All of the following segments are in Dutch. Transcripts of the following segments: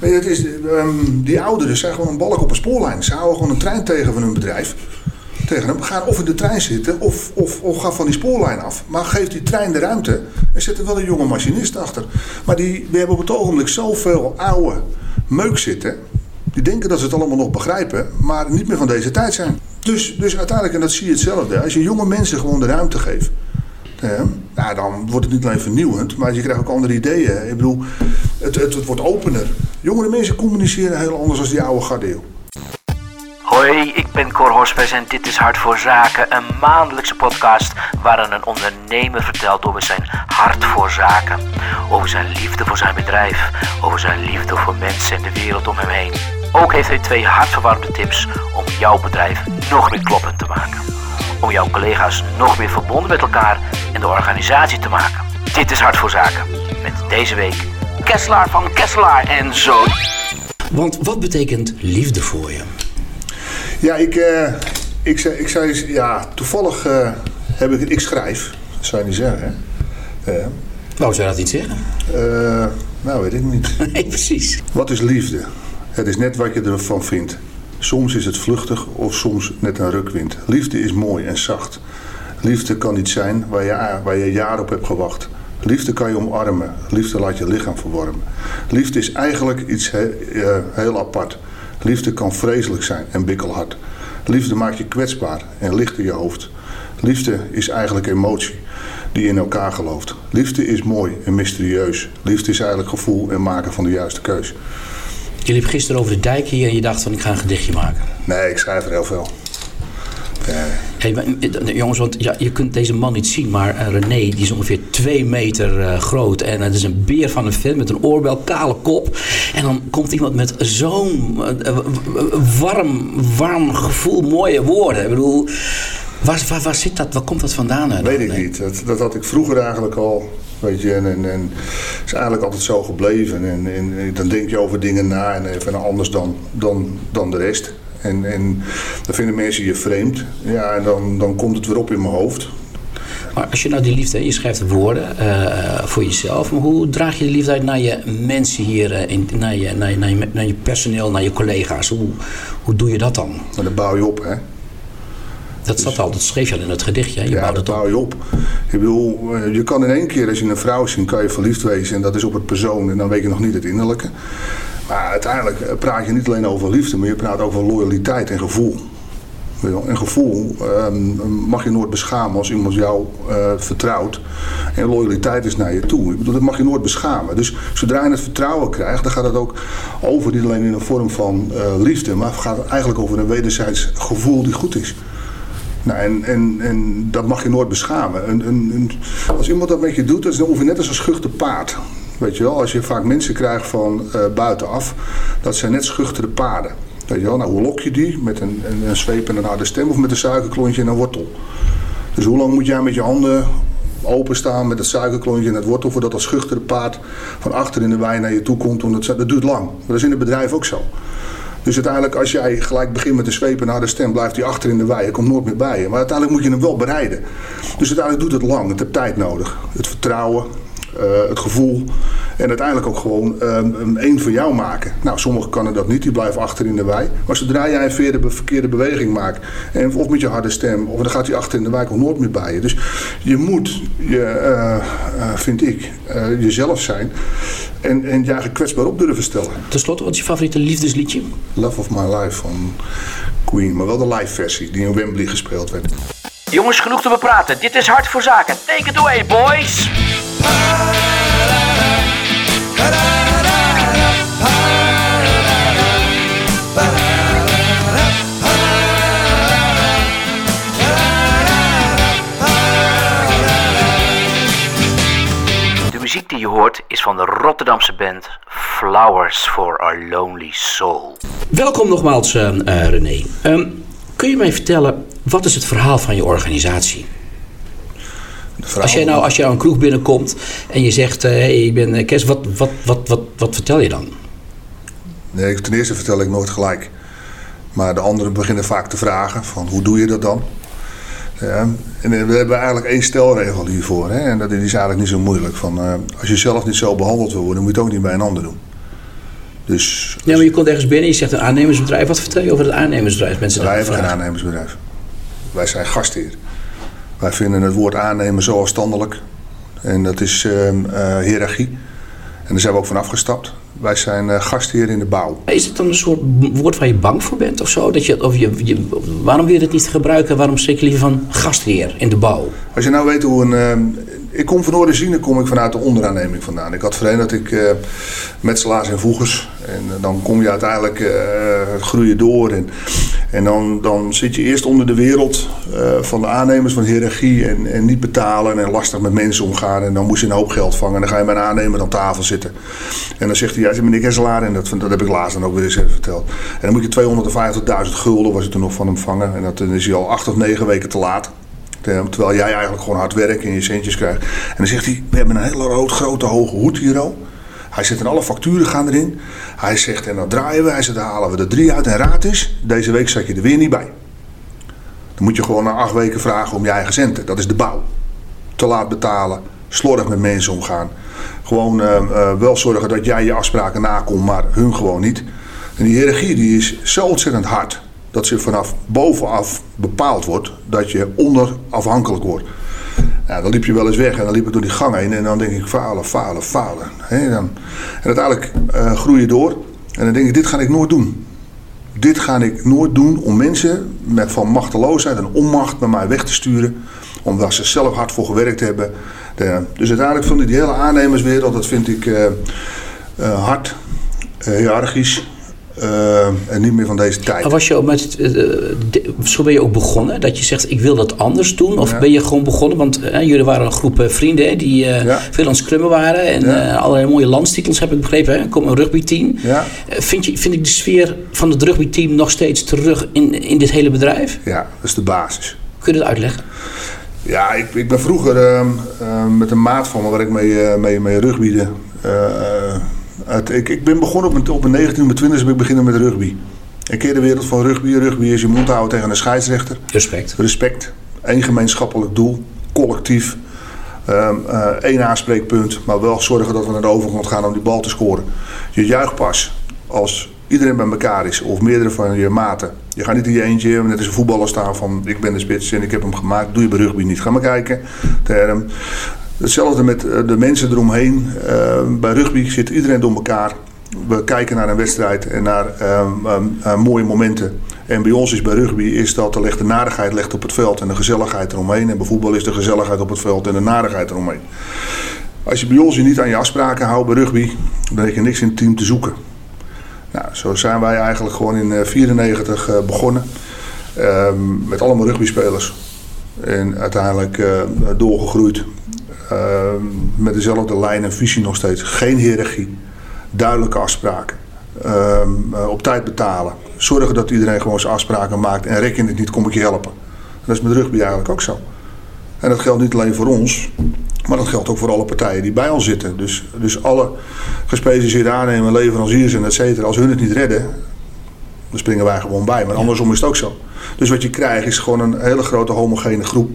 Nee, is, ehm, die ouderen zijn gewoon een balk op een spoorlijn. Ze houden gewoon een trein tegen van hun bedrijf. Tegen hem. Gaan of in de trein zitten of, of, of gaan van die spoorlijn af. Maar geef die trein de ruimte. Er zit wel een jonge machinist achter. Maar die, we hebben op het ogenblik zoveel oude meuk zitten. Die denken dat ze het allemaal nog begrijpen, maar niet meer van deze tijd zijn. Dus, dus uiteindelijk, en dat zie je hetzelfde. Als je jonge mensen gewoon de ruimte geeft. Ja, nou, dan wordt het niet alleen vernieuwend, maar je krijgt ook andere ideeën. Ik bedoel, het, het, wordt opener. Jongere mensen communiceren heel anders dan die oude gardeel. Hoi, ik ben Cor Hospes en dit is Hart voor Zaken, een maandelijkse podcast waarin een ondernemer vertelt over zijn hart voor zaken, over zijn liefde voor zijn bedrijf, over zijn liefde voor mensen en de wereld om hem heen. Ook heeft hij twee hartverwarmde tips om jouw bedrijf nog meer kloppend te maken. Om jouw collega's nog meer verbonden met elkaar en de organisatie te maken. Dit is Hart voor Zaken. Met deze week Kesselaar van Kesselaar en zo. Want wat betekent liefde voor je? Ja, ik, eh, ik, zei, ik zei, ja, toevallig eh, heb ik, ik schrijf, dat zou je niet zeggen. hè. Eh, Waarom zou je dat niet zeggen? eh, nou, weet ik niet. Nee, precies. Wat is liefde? Het is net wat je ervan vindt. Soms is het vluchtig of soms net een rukwind. Liefde is mooi en zacht. Liefde kan iets zijn waar je, waar je op hebt gewacht. Liefde kan je omarmen. Liefde laat je lichaam verwarmen. Liefde is eigenlijk iets eh, heel apart. Liefde kan vreselijk zijn en bikkelhard. Liefde maakt je kwetsbaar en licht in je hoofd. Liefde is eigenlijk emotie die in elkaar gelooft. Liefde is mooi en mysterieus. Liefde is eigenlijk gevoel en maken van de juiste keus. Je liep gisteren over de dijk hier en je dacht van ik ga een gedichtje maken. Nee, ik schrijf er heel veel. Eh, Hey, maar, jongens, want ja, je kunt deze man niet zien, maar eh, René die is ongeveer twee meter eh, groot. En het is een beer van een vent met een oorbel, kale kop. En dan komt iemand met zo'n warm, warm gevoel, mooie woorden. Ik bedoel, waar, waar, waar zit dat, waar komt dat vandaan? eh, weet ik niet. Dat, dat had ik vroeger eigenlijk al. Weet je, en, en, is eigenlijk altijd zo gebleven. En, en, en dan denk je over dingen na en even anders dan, dan, dan de rest. En, en dan vinden mensen je vreemd. Ja, en dan, dan komt het weer op in mijn hoofd. Maar als je nou die liefde, je schrijft woorden eh, voor jezelf, maar hoe draag je die liefde uit naar je mensen hier, eh, in, naar, je, naar, je, naar, je, naar je personeel, naar je collega's? Hoe, hoe doe je dat dan? Maar dan bouw je op, hè. Dat zat al, dat schreef je al in het gedichtje. Je Ja, bouwt dat het op. bouw je op. Ik bedoel, eh, je kan in één keer, als je een vrouw ziet, kan je verliefd wezen. En dat is op het persoon. En dan weet je nog niet het innerlijke. Maar uiteindelijk eh, praat je niet alleen over liefde, maar je praat over loyaliteit en gevoel. Weet je wel, En gevoel ehm, mag je nooit beschamen als iemand jou eh, vertrouwt. En loyaliteit is naar je toe. Ik bedoel, dat mag je nooit beschamen. Dus zodra je het vertrouwen krijgt, dan gaat het ook over niet alleen in een vorm van liefde, maar gaat het eigenlijk over een wederzijds gevoel die goed is. Nou, en, en, en dat mag je nooit beschamen. Als iemand dat met je doet, dat is ongeveer net als een schuchter paard. Weet je wel, als je vaak mensen krijgt van eh, buitenaf, dat zijn net schuchtere paarden. Weet je wel, nou hoe lok je die? Met een, een, zweep en een harde stem of met een suikerklontje en een wortel? Dus hoe lang moet jij met je handen openstaan met het suikerklontje en het wortel voordat dat schuchtere paard van achter in de wei naar je toe komt? Want dat, duurt lang. Dat is in het bedrijf ook zo. Dus uiteindelijk, als jij gelijk begint met een zweep en harde stem, blijft hij achter in de wei. Hij komt nooit meer bij je. Maar uiteindelijk moet je hem wel bereiden. Dus uiteindelijk doet het lang. Het heeft tijd nodig. Het vertrouwen, eh, het gevoel. En uiteindelijk ook gewoon ehm, een één van jou maken. Nou, sommigen kunnen dat niet. Die blijven achter in de wei. Maar zodra jij een verkeerde, verkeerde beweging maakt. En, of met je harde stem. Of dan gaat hij achter in de wei. Komt nooit meer bij je. Dus je moet, je, eh, eh, vind ik, eh, jezelf zijn. En, en je eigen kwetsbaar op durven stellen. Ten slotte, wat is je favoriete liefdesliedje? Love of My Life van Queen. Maar wel de live versie die in Wembley gespeeld werd. Jongens, genoeg te bepraten. Dit is Hart voor Zaken. Take it away, boys. Is van de Rotterdamse band Flowers for Our Lonely Soul. Welkom nogmaals, eh, René. Ehm, kun je mij vertellen, wat is het verhaal van je organisatie? Als jij nou, als je nou een kroeg binnenkomt en je zegt, eh, hey, ik ben eh, Kes, wat, wat, wat, wat, wat vertel je dan? Nee, ten eerste vertel ik nooit gelijk. Maar de anderen beginnen vaak te vragen van hoe doe je dat dan? Ja, en we hebben eigenlijk één stelregel hiervoor. Hè? En dat is eigenlijk niet zo moeilijk. Van, eh, als je zelf niet zo behandeld wil worden, moet je het ook niet bij een ander doen. Dus Ja, maar je komt ergens binnen, je zegt een aannemersbedrijf. Wat vertel je over het aannemersbedrijf? Mensen wij hebben geen aannemersbedrijf. Wij zijn gastheer. Wij vinden het woord aannemen zo afstandelijk. En dat is ehm, eh, hiërarchie. En daar zijn we ook van afgestapt. Wij zijn eh, gastheer in de bouw. Is het dan een soort woord waar je bang voor bent of zo? Dat je, of je, je, waarom wil je het niet gebruiken? Waarom spreek je liever van gastheer in de bouw? Als je nou weet hoe een. ehm, ik kom van origine kom ik vanuit de onderaanneming vandaan. Ik had voorheen dat ik eh metselaars en voegers. En dan kom je uiteindelijk groei je door. En, en dan, dan zit je eerst onder de wereld eh, van de aannemers, van hiërarchie. En, en niet betalen en lastig met mensen omgaan. En dan moest je een hoop geld vangen. En dan ga je bij een aannemer aan tafel zitten. En dan zegt hij, ja, meneer Kesselaar. En dat, dat heb ik laatst dan ook weer eens even verteld. En dan moet je 250.000 gulden, was het er nog van hem vangen. En dat, dan is hij al acht of negen weken te laat. Eh, Terwijl jij eigenlijk gewoon hard werkt en je centjes krijgt. En dan zegt hij, we hebben een hele rood, grote, hoge hoed hier al. Hij zegt, en alle facturen gaan erin. Hij zegt, en dan draaien we. Hij zegt, dan halen we er drie uit en raad is. Deze week zat je er weer niet bij. Dan moet je gewoon na acht weken vragen om je eigen centen. Dat is de bouw. Te laat betalen, slordig met mensen omgaan. Gewoon eh, eh, wel zorgen dat jij je afspraken nakomt, maar hun gewoon niet. En die hiërarchie die is zo ontzettend hard dat ze vanaf bovenaf bepaald wordt dat je onderafhankelijk wordt. Dan liep je wel eens weg en dan liep ik door die gang heen en dan denk ik falen, falen, falen. Hè, dan, en uiteindelijk eh, groei je door en dan denk ik, dit ga ik nooit doen. Dit ga ik nooit doen om mensen met van machteloosheid en onmacht bij mij weg te sturen. Omdat ze zelf hard voor gewerkt hebben. Dus uiteindelijk vind ik die hele aannemerswereld, dat vind ik eh, eh, hard, hiërarchisch eh, en niet meer van deze tijd. Maar was je ook met, eh, de- zo ben je ook begonnen? Dat je zegt, ik wil dat anders doen? Of Ja. ben je gewoon begonnen? Want eh, jullie waren een groep vrienden die Ja. veel aan het scrummen waren. En Ja. allerlei mooie landstitels heb ik begrepen. Hè? Kom een rugbyteam. Ja. Vind, je, vind ik de sfeer van het rugbyteam nog steeds terug in, in dit hele bedrijf? Ja, dat is de basis. Kun je dat uitleggen? Ja, ik, ik ben vroeger ehm, ehm, met een maat van me waar ik mee, mee, mee rugbiede. Uit- ik, ik ben begonnen op mijn, op mijn 19, mijn 20 ben ik beginnen met rugby. Ik keer de wereld van rugby. Rugby is je mond houden tegen een scheidsrechter. Respect. Respect, één gemeenschappelijk doel, collectief. Ehm, eh, één aanspreekpunt, maar wel zorgen dat we naar de overkant gaan om die bal te scoren. Je juicht pas als iedereen bij elkaar is, of meerdere van je maten. Je gaat niet in je eentje, net als een voetballer staan van ik ben de spits en ik heb hem gemaakt. Doe je bij rugby niet. Ga maar kijken. Term. Hetzelfde met eh, de mensen eromheen. Eh, bij rugby zit iedereen door elkaar. We kijken naar een wedstrijd en naar ehm, ehm, eh, mooie momenten. En bij ons is bij rugby is dat ligt de narigheid ligt op het veld en de gezelligheid eromheen. En bij voetbal is de gezelligheid op het veld en de narigheid eromheen. Als je bij ons je niet aan je afspraken houdt bij rugby, dan heb je niks in het team te zoeken. Nou, zo zijn wij eigenlijk gewoon in 1994 begonnen. Ehm, met allemaal rugbyspelers. En uiteindelijk doorgegroeid. Ehm, met dezelfde lijn en visie nog steeds. Geen hiërarchie. Duidelijke afspraken. Ehm, eh, op tijd betalen. Zorgen dat iedereen gewoon zijn afspraken maakt. En rek je het niet, kom ik je helpen. Dat is met rugby eigenlijk ook zo. En dat geldt niet alleen voor ons. Maar dat geldt ook voor alle partijen die bij ons zitten. Dus, dus alle gespecialiseerde aannemers, leveranciers en et cetera. Als hun het niet redden, dan springen wij gewoon bij. Maar andersom is het ook zo. Dus wat je krijgt is gewoon een hele grote homogene groep.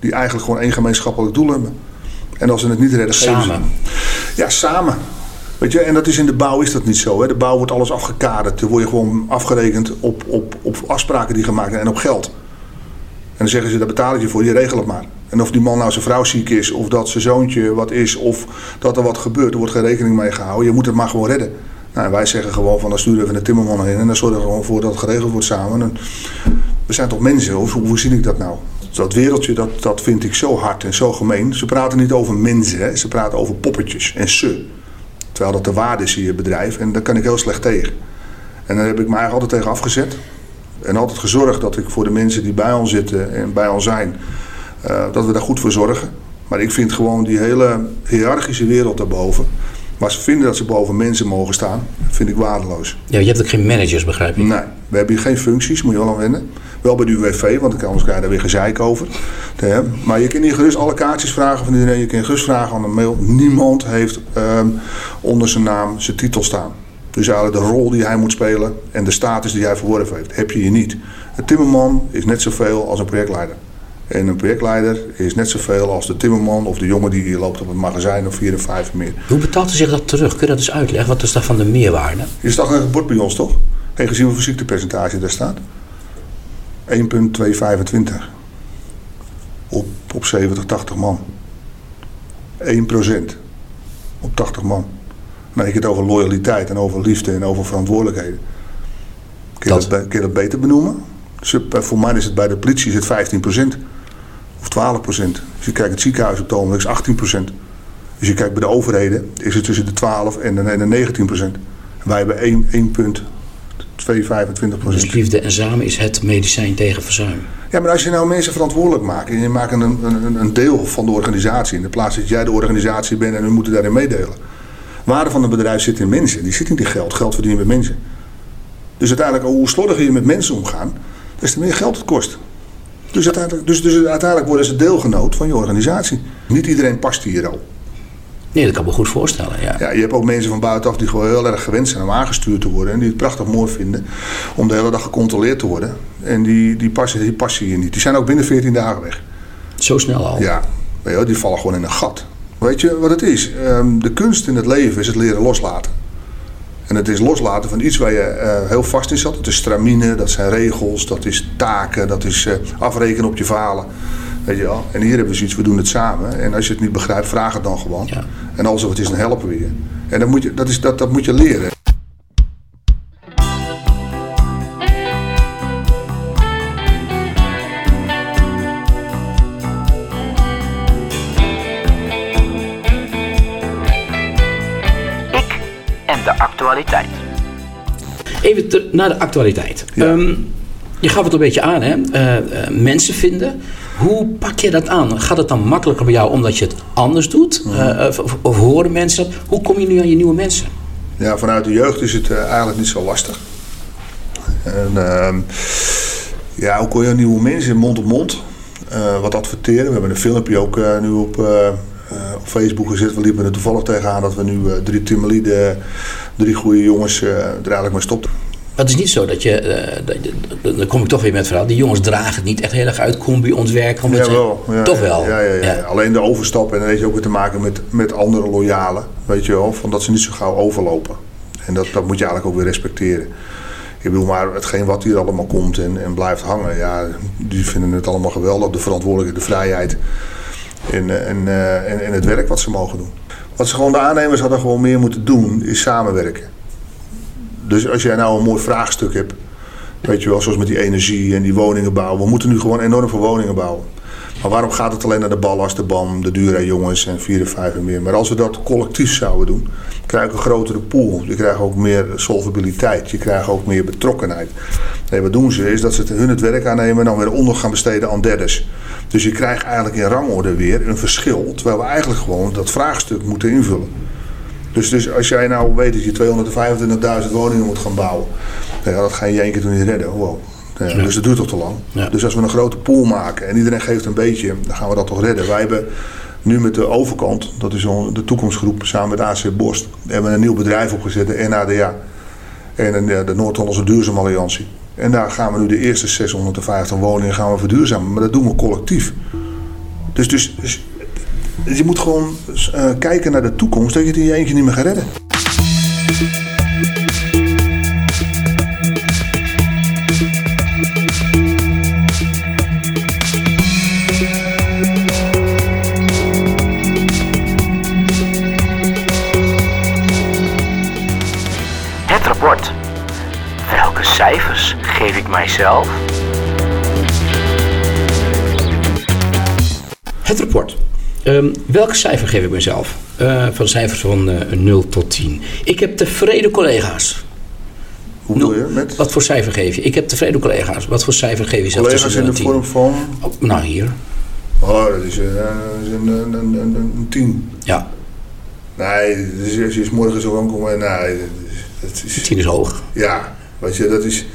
Die eigenlijk gewoon één gemeenschappelijk doel hebben. En als ze het niet redden, geven ze- Samen. Ja, samen. Weet je, en dat is in de bouw is dat niet zo. Hè. De bouw wordt alles afgekaderd. Dan word je gewoon afgerekend op, op, op afspraken die gemaakt zijn en op geld. En dan zeggen ze, daar betaal ik je voor, je regelt het maar. En of die man nou zijn vrouw ziek is, of dat zijn zoontje wat is, of dat er wat gebeurt, er wordt geen rekening mee gehouden. Je moet het maar gewoon redden. Nou, en wij zeggen gewoon van, dan sturen we even een timmerman heen en dan zorgen we er gewoon voor dat het geregeld wordt samen. En we zijn toch mensen, of hoe, hoe zie ik dat nou? Dat wereldje, dat, dat vind ik zo hard en zo gemeen. Ze praten niet over mensen, hè. ze praten over poppetjes en ze. Terwijl dat de waarde is in je bedrijf en daar kan ik heel slecht tegen. En daar heb ik me eigenlijk altijd tegen afgezet. En altijd gezorgd dat ik voor de mensen die bij ons zitten en bij ons zijn, eh, dat we daar goed voor zorgen. Maar ik vind gewoon die hele hiërarchische wereld daarboven, waar ze vinden dat ze boven mensen mogen staan, vind ik waardeloos. Ja, je hebt ook geen managers, begrijp ik. Nee, we hebben hier geen functies, moet je wel aan wennen. Wel bij de UWV, want anders krijg je daar weer gezeik over. Maar je kunt hier gerust alle kaartjes vragen van iedereen. Je kunt gerust vragen aan een mail. Niemand heeft ehm, onder zijn naam zijn titel staan. Dus eigenlijk de rol die hij moet spelen en de status die hij verworven heeft, heb je hier niet. Een timmerman is net zoveel als een projectleider. En een projectleider is net zoveel als de timmerman of de jongen die hier loopt op het magazijn of vier en vijf meer. Hoe betaalt u zich dat terug? Kun je dat eens uitleggen? Wat is daarvan de meerwaarde? Je staat een bord bij ons toch? En gezien hoeveel ziektepercentage daar staat? 1,225 op, op 70, 80 man. 1% op 80 man. Dan heb je het over loyaliteit en over liefde en over verantwoordelijkheden. Kun je Dat- kun je dat beter benoemen? Eh, Voor mij is het bij de politie is het 15 of 12% Als je kijkt het ziekenhuis op het ogenblik is 18% Als je kijkt bij de overheden is het tussen de 12 en de, en de 19% Wij hebben 1, 1 punt 225 Dus liefde en samen is het medicijn tegen verzuim. Ja, maar als je nou mensen verantwoordelijk maakt en je maakt een, een, een deel van de organisatie, in de plaats dat jij de organisatie bent en we moeten daarin meedelen. Waarde van een bedrijf zit in mensen, die zit niet in geld. Geld verdien je met mensen. Dus uiteindelijk, hoe slordiger je met mensen omgaan, des te meer geld het kost. Dus uiteindelijk, dus, dus uiteindelijk worden ze deelgenoot van je organisatie. Niet iedereen past hier al. Nee, dat kan ik me goed voorstellen, ja. Ja, je hebt ook mensen van buitenaf die gewoon heel erg gewend zijn om aangestuurd te worden. En die het prachtig mooi vinden om de hele dag gecontroleerd te worden. En die, die, passen, die passen hier niet. Die zijn ook binnen 14 dagen weg. Zo snel al. Ja, weet je wel, die vallen gewoon in een gat. Weet je wat het is? Ehm, de kunst in het leven is het leren loslaten. En het is loslaten van iets waar je eh, heel vast in zat. Dat is stramine, dat zijn regels, dat is taken, dat is eh, afrekenen op je falen. Weet je wel? En hier hebben we zoiets, we doen het samen. En als je het niet begrijpt, vraag het dan gewoon. Ja. En als er wat is, dan helpen we je. En dat moet je, dat is, dat, dat moet je leren. Even ter- naar de actualiteit. Ja. Ehm, je gaf het een beetje aan, hè? Eh, eh, mensen vinden. Hoe pak je dat aan? Gaat het dan makkelijker bij jou omdat je het anders doet? Eh, of, horen mensen dat? Hoe kom je nu aan je nieuwe mensen? Ja, vanuit de jeugd is het eigenlijk niet zo lastig. En, ehm, ja, hoe kon je nieuwe mensen mond op mond wat adverteren? We hebben een filmpje ook nu op, op Facebook gezet. We liepen er toevallig tegenaan dat we nu drie Timmerlieden, drie goede jongens eh, er eigenlijk mee stopten. Maar het is niet zo dat je, dat je- dan kom ik toch weer met het verhaal. Die jongens dragen het niet echt heel erg uit, combi ontwerken. Jawel, ja, toch ja, wel. Ja, ja. Alleen de overstap en dan heeft je ook weer te maken met, met andere loyalen. Weet je wel, van dat ze niet zo gauw overlopen. En dat, dat moet je eigenlijk ook weer respecteren. Ik bedoel, maar hetgeen wat hier allemaal komt en, en blijft hangen, ja, die vinden het allemaal geweldig. De verantwoordelijkheid, de vrijheid en, eh, en, en, en het werk wat ze mogen doen. Wat ze gewoon, de aannemers hadden gewoon meer moeten doen, is samenwerken. Dus als jij nou een mooi vraagstuk hebt, weet je wel, zoals met die energie en die woningen bouwen. We moeten nu gewoon enorm veel woningen bouwen. Maar waarom gaat het alleen naar de ballast, de BAM, de Dura jongens en 4 en 5 en meer? Maar als we dat collectief zouden doen, krijg je een grotere pool. Je krijgt ook meer solvabiliteit. Je krijgt ook meer betrokkenheid. Nee, wat doen ze is dat ze hun het werk aannemen en dan weer onder gaan besteden aan derders. Dus je krijgt eigenlijk in rangorde weer een verschil. Terwijl we eigenlijk gewoon dat vraagstuk moeten invullen. Dus, dus als jij nou weet dat je 225.000 woningen moet gaan bouwen, nou ja, dat ga je één keer toen niet redden. Wow. Ja, Ja. Dus dat duurt toch te lang. Ja. Dus als we een grote pool maken en iedereen geeft een beetje, dan gaan we dat toch redden. Wij hebben nu met de overkant, dat is de toekomstgroep samen met AC Borst, hebben we een nieuw bedrijf opgezet, de NADA. En ja, de Noord-Hollandse Duurzaam Alliantie. En daar gaan we nu de eerste 650 woningen gaan we verduurzamen. Maar dat doen we collectief. Dus, dus, dus je moet gewoon eh, kijken naar de toekomst dat je het in je eentje niet meer gaat redden. Het rapport. Welke cijfers geef ik mijzelf? Het rapport. Ehm, welk cijfer geef ik mezelf? Eh, van cijfers van eh 0 tot 10. Ik heb tevreden collega's. Hoe bedoel je? Met Wat voor cijfer geef je? Ik heb tevreden collega's. Wat voor cijfer geef je jezelf collega's in 0 de en 10? vorm van... Oh, nou, hier. Oh, dat is, een, dat is een, een, een, een, een tien. Ja, Nee, dus als je zo aankomt, nee, dat is, is... 10 is hoog. Ja, weet je, dat is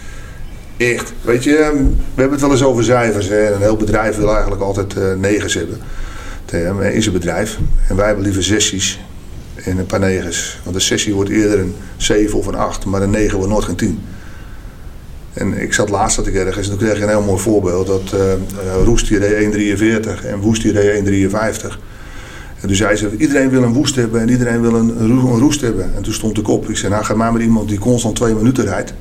echt. Weet je, ehm, we hebben het wel eens over cijfers. Hè? en Een heel bedrijf wil eigenlijk altijd eh negens hebben. In zijn bedrijf. En wij hebben liever zessies en een paar negens. Want een sessie wordt eerder een 7 of een 8, maar een 9 wordt nooit geen 10. En ik zat laatst dat ik ergens en toen kreeg ik een heel mooi voorbeeld. Dat uh, Roest die reed 1,43 en Woest die reed 1,53. En toen zei ze, iedereen wil een woest hebben en iedereen wil een, een roest hebben. En toen stond ik op. Ik zei, nou ga maar met iemand die constant twee minuten rijdt.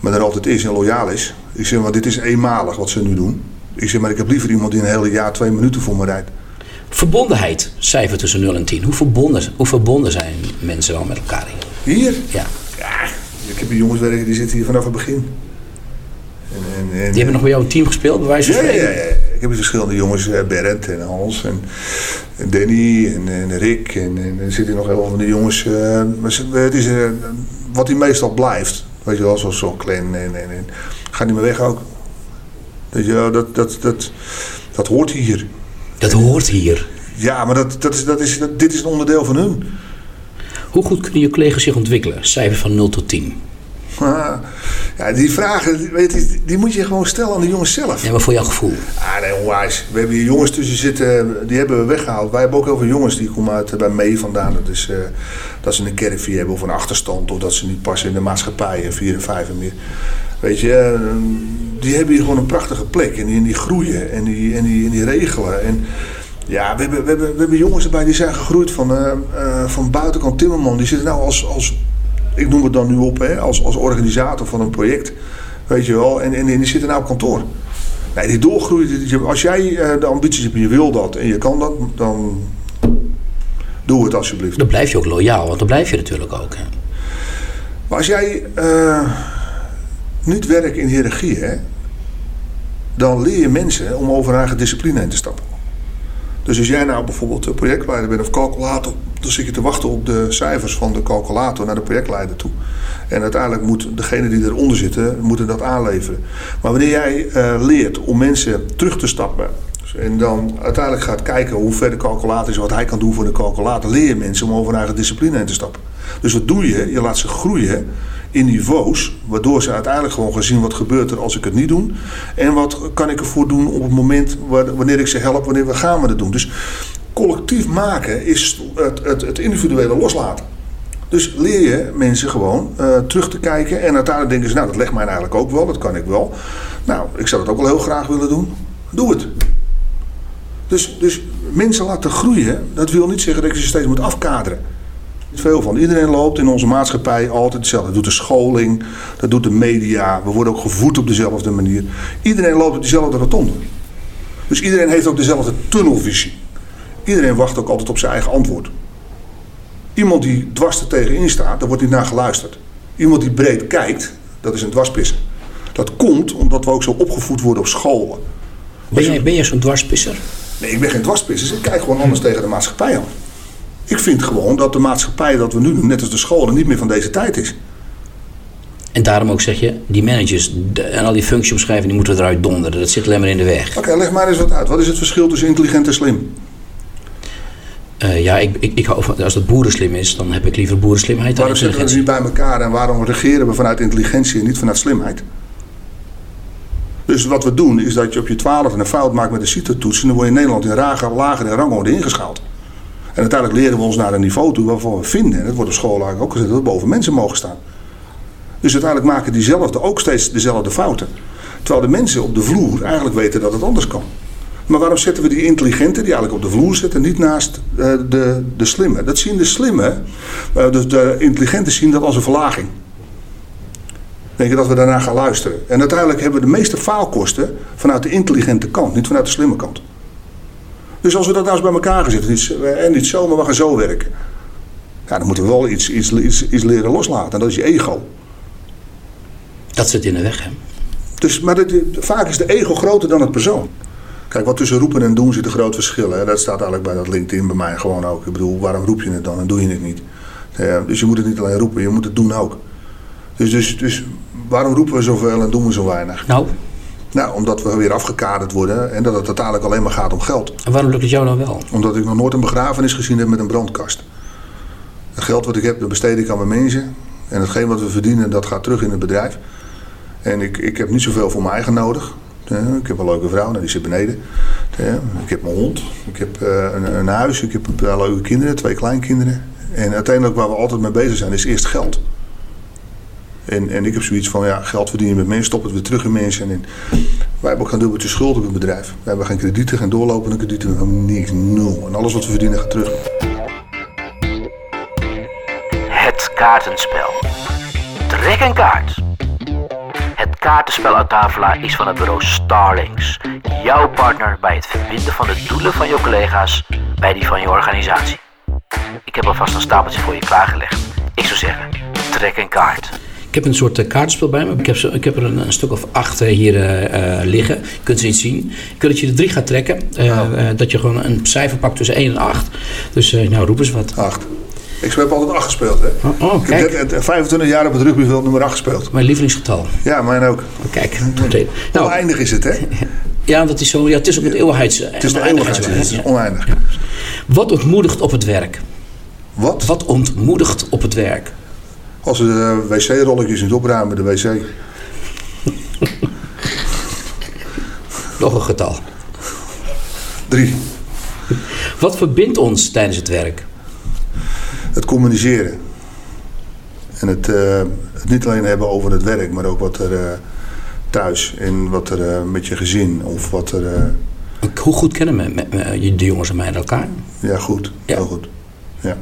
Maar er altijd is en loyaal is. Ik zeg, maar dit is eenmalig wat ze nu doen. Ik zeg, maar ik heb liever iemand die een hele jaar twee minuten voor me rijdt. Verbondenheid, cijfer tussen 0 en 10. Hoe verbonden, hoe verbonden zijn mensen wel met elkaar hier? Hier? Ja. Ja, ik heb een jongens werken die zitten hier vanaf het begin. En, en, en, die hebben nog bij jou een team gespeeld, bij wijze van ja, ja, ja, Ik heb verschillende jongens, eh, Berend en Hans en, en Danny en, en Rick. En, en er zitten nog heel veel van die jongens. Maar het is uh, wat hij meestal blijft. Weet je wel, zoals zo'n Glen. En, en, en, gaat niet meer weg ook. Weet je wel, dat, dat, dat, dat hoort hier. Dat hoort hier? Ja, maar dat, dat is, dat is, dat, dit is een onderdeel van hun. Hoe goed kunnen je collega's zich ontwikkelen? Cijfer van 0 tot 10. Ja, die vragen, weet je, die moet je gewoon stellen aan de jongens zelf. Ja, maar voor jouw gevoel? Ah, nee, onwijs. We hebben hier jongens tussen zitten, die hebben we weggehaald. Wij hebben ook heel veel jongens die komen uit bij mee vandaan. Dat is uh, dat ze een caravan hebben of een achterstand. Of dat ze niet passen in de maatschappij, vier en vijf en meer. Weet je, eh, die hebben hier gewoon een prachtige plek. En die, die groeien en die, en, die, en die regelen. En ja, we hebben, we, hebben, we hebben jongens erbij die zijn gegroeid van, uh, uh, van buitenkant Timmerman. Die zitten nou als, als ik noem het dan nu op, hè, als, als organisator van een project. Weet je wel, en, en, die zitten nou op kantoor. Nee, die doorgroeit. Als jij uh, de ambities hebt en je wil dat en je kan dat, dan doe het alsjeblieft. Dan blijf je ook loyaal, want dan blijf je natuurlijk ook. Hè? Maar als jij uh, niet werkt in hiërarchie, hè, dan leer je mensen om over eigen discipline heen te stappen. Dus als jij nou bijvoorbeeld projectleider bent of calculator, dan zit je te wachten op de cijfers van de calculator naar de projectleider toe. En uiteindelijk moet degene die eronder zitten, moeten dat aanleveren. Maar wanneer jij uh, leert om mensen terug te stappen en dan uiteindelijk gaat kijken hoe ver de calculator is, wat hij kan doen voor de calculator, leer je mensen om over hun eigen discipline heen te stappen. Dus wat doe je? Je laat ze groeien in niveaus, waardoor ze uiteindelijk gewoon gaan zien wat gebeurt er als ik het niet doe. En wat kan ik ervoor doen op het moment wanneer ik ze help, wanneer we gaan we het doen. Dus collectief maken is het, het, het individuele loslaten. Dus leer je mensen gewoon uh, terug te kijken. En uiteindelijk denken ze, nou dat legt mij eigenlijk ook wel, dat kan ik wel. Nou, ik zou dat ook wel heel graag willen doen. Doe het. Dus, dus mensen laten groeien, dat wil niet zeggen dat je ze steeds moet afkaderen. Veel van. Iedereen loopt in onze maatschappij altijd hetzelfde. Dat doet de scholing, dat doet de media. We worden ook gevoed op dezelfde manier. Iedereen loopt op dezelfde rotonde. Dus iedereen heeft ook dezelfde tunnelvisie. Iedereen wacht ook altijd op zijn eigen antwoord. Iemand die dwars er tegenin staat, daar wordt niet naar geluisterd. Iemand die breed kijkt, dat is een dwarspisser. Dat komt omdat we ook zo opgevoed worden op scholen. Ben jij, ben jij zo'n dwarspisser? Nee, ik ben geen dwarspisser. Ik kijk gewoon anders tegen de maatschappij aan. Ik vind gewoon dat de maatschappij dat we nu doen, net als de scholen, niet meer van deze tijd is. En daarom ook zeg je, die managers en al die functieomschrijvingen, die moeten eruit donderen. Dat zit alleen maar in de weg. Oké, leg maar eens wat uit. Wat is het verschil tussen intelligent en slim? Uh, ja, ik, ik, ik hou van, als het boerenslim is, dan heb ik liever boerenslimheid dan Waarom zitten we niet bij elkaar en waarom regeren we vanuit intelligentie en niet vanuit slimheid? Dus wat we doen is dat je op je twaalf een fout maakt met de CITO-toets en dan word je in Nederland in lager, lager in rangorde ingeschaald. En uiteindelijk leren we ons naar een niveau toe waarvan we vinden, en dat wordt op school eigenlijk ook gezegd, dat we boven mensen mogen staan. Dus uiteindelijk maken diezelfde ook steeds dezelfde fouten. Terwijl de mensen op de vloer eigenlijk weten dat het anders kan. Maar waarom zetten we die intelligente, die eigenlijk op de vloer zitten, niet naast uh, de, de slimme? Dat zien de slimme, uh, dus de intelligenten zien dat als een verlaging. Denken dat we daarna gaan luisteren. En uiteindelijk hebben we de meeste faalkosten vanuit de intelligente kant, niet vanuit de slimme kant. Dus als we dat nou eens bij elkaar zitten, en niet zo, maar we gaan zo werken. Ja, dan moeten we wel iets, iets, iets, iets leren loslaten. En dat is je ego. Dat zit in de weg, hè? Dus, maar vaak is de ego groter dan het persoon. Kijk, wat tussen roepen en doen zit een groot verschil. Hè? Dat staat eigenlijk bij dat LinkedIn bij mij gewoon ook. Ik bedoel, waarom roep je het dan en doe je het niet? Ja, dus je moet het niet alleen roepen, je moet het doen ook. Dus, dus, dus waarom roepen we zoveel en doen we zo weinig? Nou? Nou, omdat we weer afgekaderd worden en dat het uiteindelijk alleen maar gaat om geld. En waarom lukt het jou dan wel? Omdat ik nog nooit een begrafenis gezien heb met een brandkast. Het geld wat ik heb, dat besteed ik aan mijn mensen. En hetgeen wat we verdienen, dat gaat terug in het bedrijf. En ik, ik heb niet zoveel voor mijn eigen nodig. Ik heb een leuke vrouw, nou, die zit beneden. Ik heb mijn hond, ik heb eh, een, een huis, ik heb leuke kinderen, twee kleinkinderen. En uiteindelijk waar we altijd mee bezig zijn, is eerst geld. En, en ik heb zoiets van, ja, geld verdienen met mensen, stop het weer terug in mensen. En wij hebben ook geen dubbeltje schuld op het bedrijf. We hebben geen kredieten, geen doorlopende kredieten, we hebben niks, nul. En alles wat we verdienen gaat terug. Het kaartenspel. Trek een kaart. Het kaartenspel uit Tafela is van het bureau Starlings. Jouw partner bij het verbinden van de doelen van je collega's bij die van je organisatie. Ik heb alvast een stapeltje voor je klaargelegd. Ik zou zeggen, trek een kaart. Ik heb een soort uh, kaartspel bij me. Ik heb, ik heb er een, een, stuk of acht uh, hier uh, liggen. Je kunt ze niet zien. Ik wil dat je er drie gaat trekken. Nou. dat je gewoon een cijfer pakt tussen 1 en 8. Dus nou, roep eens wat. 8. Ik heb altijd 8 gespeeld, hè? Oh, oh, ik heb 25 jaar op het rugbyveld nummer 8 gespeeld. Mijn lievelingsgetal. Ja, mijn ook. Oh, kijk, nou, oneindig is het, hè? ja, dat is zo. Ja, het is ook het eeuwigheids. Het is de eeuwigheid. Het is oneindig. Ja. Wat ontmoedigt op het werk? Wat? Wat ontmoedigt op het werk? Als we de wc-rolletjes niet opruimen, de wc. Nog een getal. Drie. Wat verbindt ons tijdens het werk? Het communiceren. En het, uh, het niet alleen hebben over het werk, maar ook wat er uh, thuis en wat er uh, met je gezin of wat er. Hoe goed kennen me, de jongens en mij elkaar? Ja, goed. Ja. Heel goed. Ja.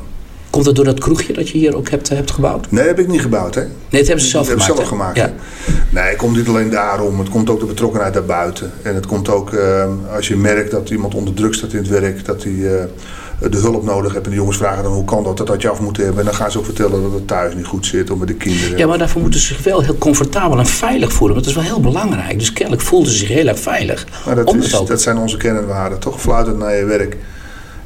Komt het door dat kroegje dat je hier ook hebt, hebt gebouwd? Nee, dat heb ik niet gebouwd. Hè? Nee, dat hebben ze zelf dat gemaakt. zelf gemaakt. Ja. Nee, het komt niet alleen daarom. Het komt ook de betrokkenheid daarbuiten. En het komt ook uh, als je merkt dat iemand onder druk staat in het werk, dat hij uh, de hulp nodig heeft. En de jongens vragen dan hoe kan dat, dat had je af moeten hebben. En dan gaan ze ook vertellen dat het thuis niet goed zit of met de kinderen. Ja, maar daarvoor moeten ze zich wel heel comfortabel en veilig voelen. Want dat is wel heel belangrijk. Dus kennelijk voelden ze zich heel erg veilig. Maar dat, is, dat zijn onze kernwaarden. Toch fluitend naar je werk.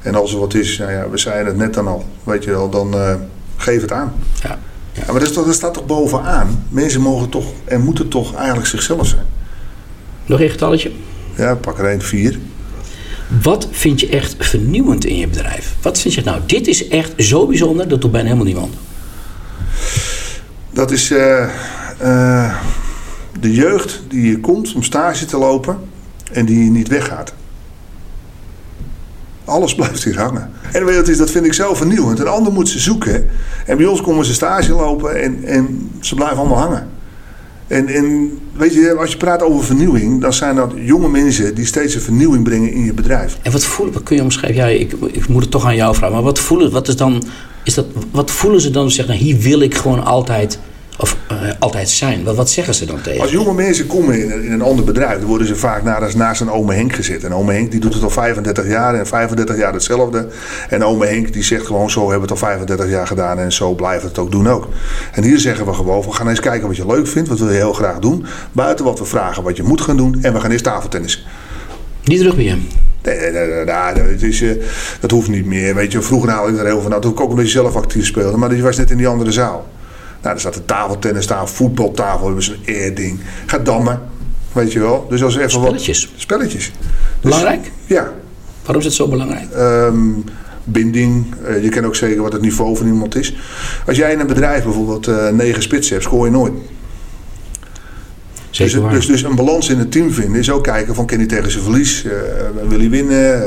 En als er wat is, nou ja, we zeiden het net dan al, weet je wel, dan uh, geef het aan. Ja. ja maar dat, is toch, dat staat toch bovenaan? Mensen mogen toch en moeten toch eigenlijk zichzelf zijn. Nog een getalletje? Ja, pak er één, vier. Wat vind je echt vernieuwend in je bedrijf? Wat vind je nou, dit is echt zo bijzonder, dat doet bijna helemaal niemand. Dat is uh, uh, de jeugd die hier komt om stage te lopen en die niet weggaat. Alles blijft hier hangen. En weet je, dat vind ik zelf vernieuwend. Een ander moet ze zoeken. En bij ons komen ze stage lopen en, en ze blijven allemaal hangen. En, en weet je, als je praat over vernieuwing, dan zijn dat jonge mensen die steeds een vernieuwing brengen in je bedrijf. En wat voelen, wat kun je omschrijven? Ja, ik, ik moet het toch aan jou vragen. Maar wat voelen, wat is dan, is dat, wat voelen ze dan? Zeggen, hier wil ik gewoon altijd of uh, altijd zijn. Wat, wat zeggen ze dan tegen? Als jonge mensen komen in, in een ander bedrijf, dan worden ze vaak naast, naast een ome Henk gezet. En ome Henk die doet het al 35 jaar en 35 jaar hetzelfde. En ome Henk die zegt gewoon zo hebben we het al 35 jaar gedaan en zo blijven we het ook doen ook. En hier zeggen we gewoon, we gaan eens kijken wat je leuk vindt, wat wil je heel graag doen. Buiten wat we vragen wat je moet gaan doen en we gaan eens tafeltennis. Niet terug meer. Nee, nee, nee, nee, dat, is, uh, dat hoeft niet meer. Weet je, vroeger haalde ik er heel van. Ik ook een beetje zelf actief speelde. Maar je was net in die andere zaal. Nou, er staat een tafeltennis, een voetbaltafel, hebben ze een eerding. Ga dammen, weet je wel. Dus als even spelletjes. Wat, spelletjes. Dus, belangrijk? Ja. Waarom is het zo belangrijk? Um, binding. Uh, je kent ook zeker wat het niveau van iemand is. Als jij in een bedrijf bijvoorbeeld uh, negen spitsen hebt, scoor je nooit. Dus, dus, dus, een balans in het team vinden is ook kijken van kan hij tegen zijn verlies, uh, wil hij winnen,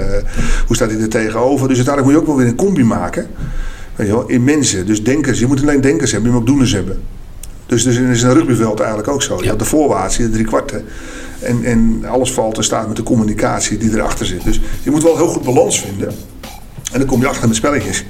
hoe staat hij er tegenover. Dus uiteindelijk moet je ook wel weer een combi maken. Weet je wel, in mensen. Dus denkers. Je moet alleen denkers hebben, je moet ook doeners hebben. Dus, dus is een rugbyveld eigenlijk ook zo. Je ja. hebt de voorwaarts, de drie kwarten. En, en alles valt en staat met de communicatie die erachter zit. Dus je moet wel heel goed balans vinden. En dan kom je achter met spelletjes.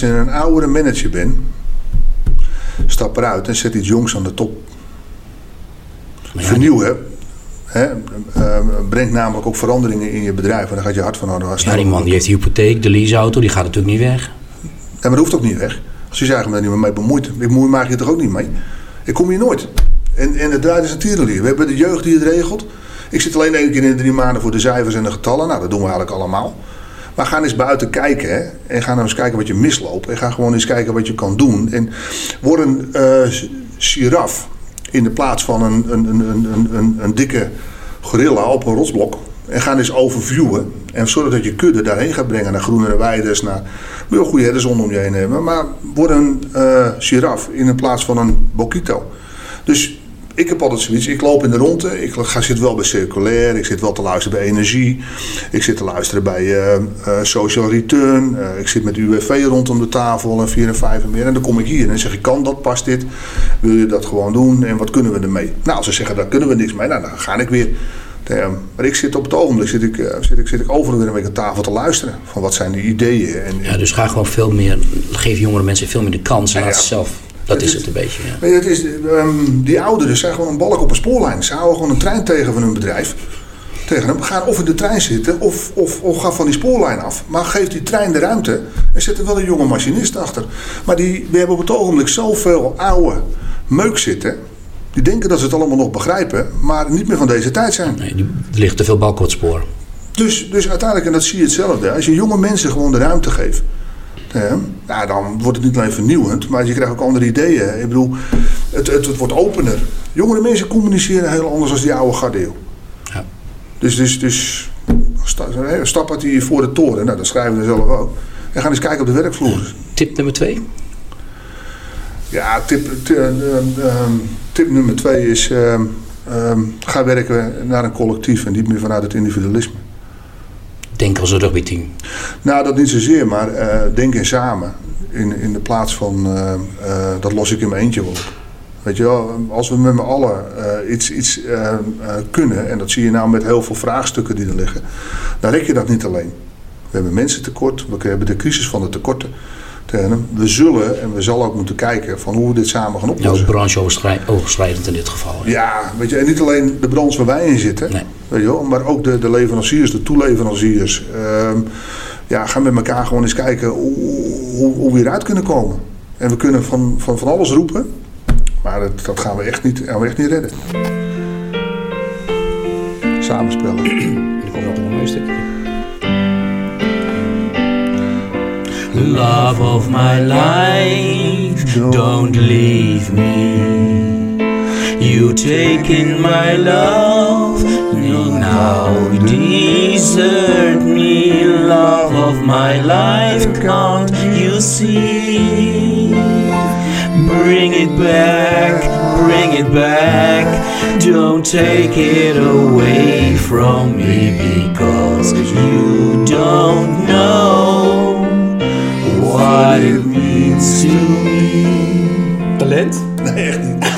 Als je een oudere manager bent, stap eruit en zet iets jongs aan de top. Ja, Vernieuwen. Hè, uh, brengt namelijk ook veranderingen in je bedrijf. En daar gaat je hard van houden. Ja, die man die heeft de hypotheek, de leaseauto, die gaat natuurlijk niet weg. Ja, maar dat hoeft ook niet weg. Als je zegt, ik me niet meer mee bemoeit. Ik bemoei me hier toch ook niet mee. Ik kom hier nooit. En, en het draait is een tierenlier. We hebben de jeugd die het regelt. Ik zit alleen één keer in de drie maanden voor de cijfers en de getallen. Nou, dat doen we eigenlijk allemaal. Maar ga eens buiten kijken. Hè? En ga nou eens kijken wat je misloopt. En ga gewoon eens kijken wat je kan doen. En word een uh, giraf in de plaats van een, een, een, een, een, dikke gorilla op een rotsblok. En ga eens overviewen. En zorg dat je kudde daarheen gaat brengen. Naar groenere weiders. Naar, wil goede herderszon om je heen hebben. Maar word een uh, giraf in plaats van een bokito. Dus ik heb altijd zoiets. Ik loop in de ronde. Ik ga, zit wel bij circulair. Ik zit wel te luisteren bij energie. Ik zit te luisteren bij uh, uh, social return. Uh, ik zit met UWV rondom de tafel en 4 en 5 en meer. En dan kom ik hier en zeg ik, kan dat, past dit? Wil je dat gewoon doen? En wat kunnen we ermee? Nou, als ze zeggen, daar kunnen we niks mee. Nou, dan ga ik weer. Maar ik zit op het ogenblik zit ik, zit ik, zit ik overal weer een week aan tafel te luisteren. Van wat zijn de ideeën. En, ja, dus ga gewoon veel meer, geef jongere mensen veel meer de kans en laat ja, zelf dat is het een beetje, ja. Het is, um, die ouderen zijn gewoon een balk op een spoorlijn. Ze houden gewoon een trein tegen van hun bedrijf. Tegen hem. Gaan of in de trein zitten of, of, of gaan van die spoorlijn af. Maar geef die trein de ruimte en zet er wel een jonge machinist achter. Maar die, we hebben op het ogenblik zoveel oude meuk zitten. Die denken dat ze het allemaal nog begrijpen, maar niet meer van deze tijd zijn. Nee, er ligt te veel balk op het spoor. Dus, dus uiteindelijk, en dat zie je hetzelfde. Als je jonge mensen gewoon de ruimte geeft ja, dan wordt het niet alleen vernieuwend, maar je krijgt ook andere ideeën. Ik bedoel, het, het, het wordt opener. Jongere mensen communiceren heel anders dan die oude gardeel. Ja. Dus, dus, dus stap uit die voor de toren, nou, dat schrijven we zelf ook. En gaan eens kijken op de werkvloer. Tip nummer twee? Ja, tip, tip, tip nummer twee is: um, um, ga werken naar een collectief en niet meer vanuit het individualisme. Denk als een rugbyteam? Nou, dat niet zozeer, maar uh, denken samen. In, in de plaats van uh, uh, dat los ik in mijn eentje wel op. Weet je wel, als we met z'n allen iets, iets kunnen, en dat zie je nou met heel veel vraagstukken die er liggen, dan rek je dat niet alleen. We hebben mensen tekort, we hebben de crisis van de tekorten. We zullen en we zullen ook moeten kijken van hoe we dit samen gaan oplossen. Ja, brancheoverschrijdend in dit geval. Ja, weet je, en niet alleen de branche waar wij in zitten, nee. Maar ook de, de leveranciers, de toeleveranciers. Um, ja, gaan met elkaar gewoon eens kijken hoe, hoe, we eruit kunnen komen. En we kunnen van, van, van alles roepen, maar dat, dat gaan, we echt niet, gaan we echt niet redden. Samenspellen. Er komt nog een mooi. Love of my life, don't leave me. You taken my love, you now desert me. Love of my life, can't you see? Bring it back, bring it back. Don't take it away from me because you don't know what it means to me. Talent? Nee, echt niet.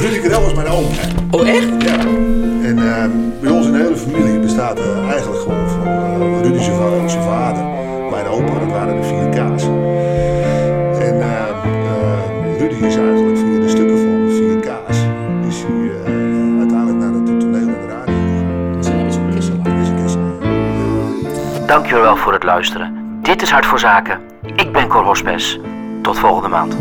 Rudy Karel was mijn oom. Oh, echt? Ja. En uh, bij ons in de hele familie bestaat uh, eigenlijk gewoon van uh, Rudy zijn vader, mijn opa, dat waren de vier K's. En Rudy is eigenlijk via de stukken van vier K's, is hij uiteindelijk naar het toneel en de radio gegaan. Is een kisselaar. Is een kisselaar. Dankjewel voor het luisteren. Dit is Hart voor Zaken. Ik ben Cor Hospes. Tot volgende maand.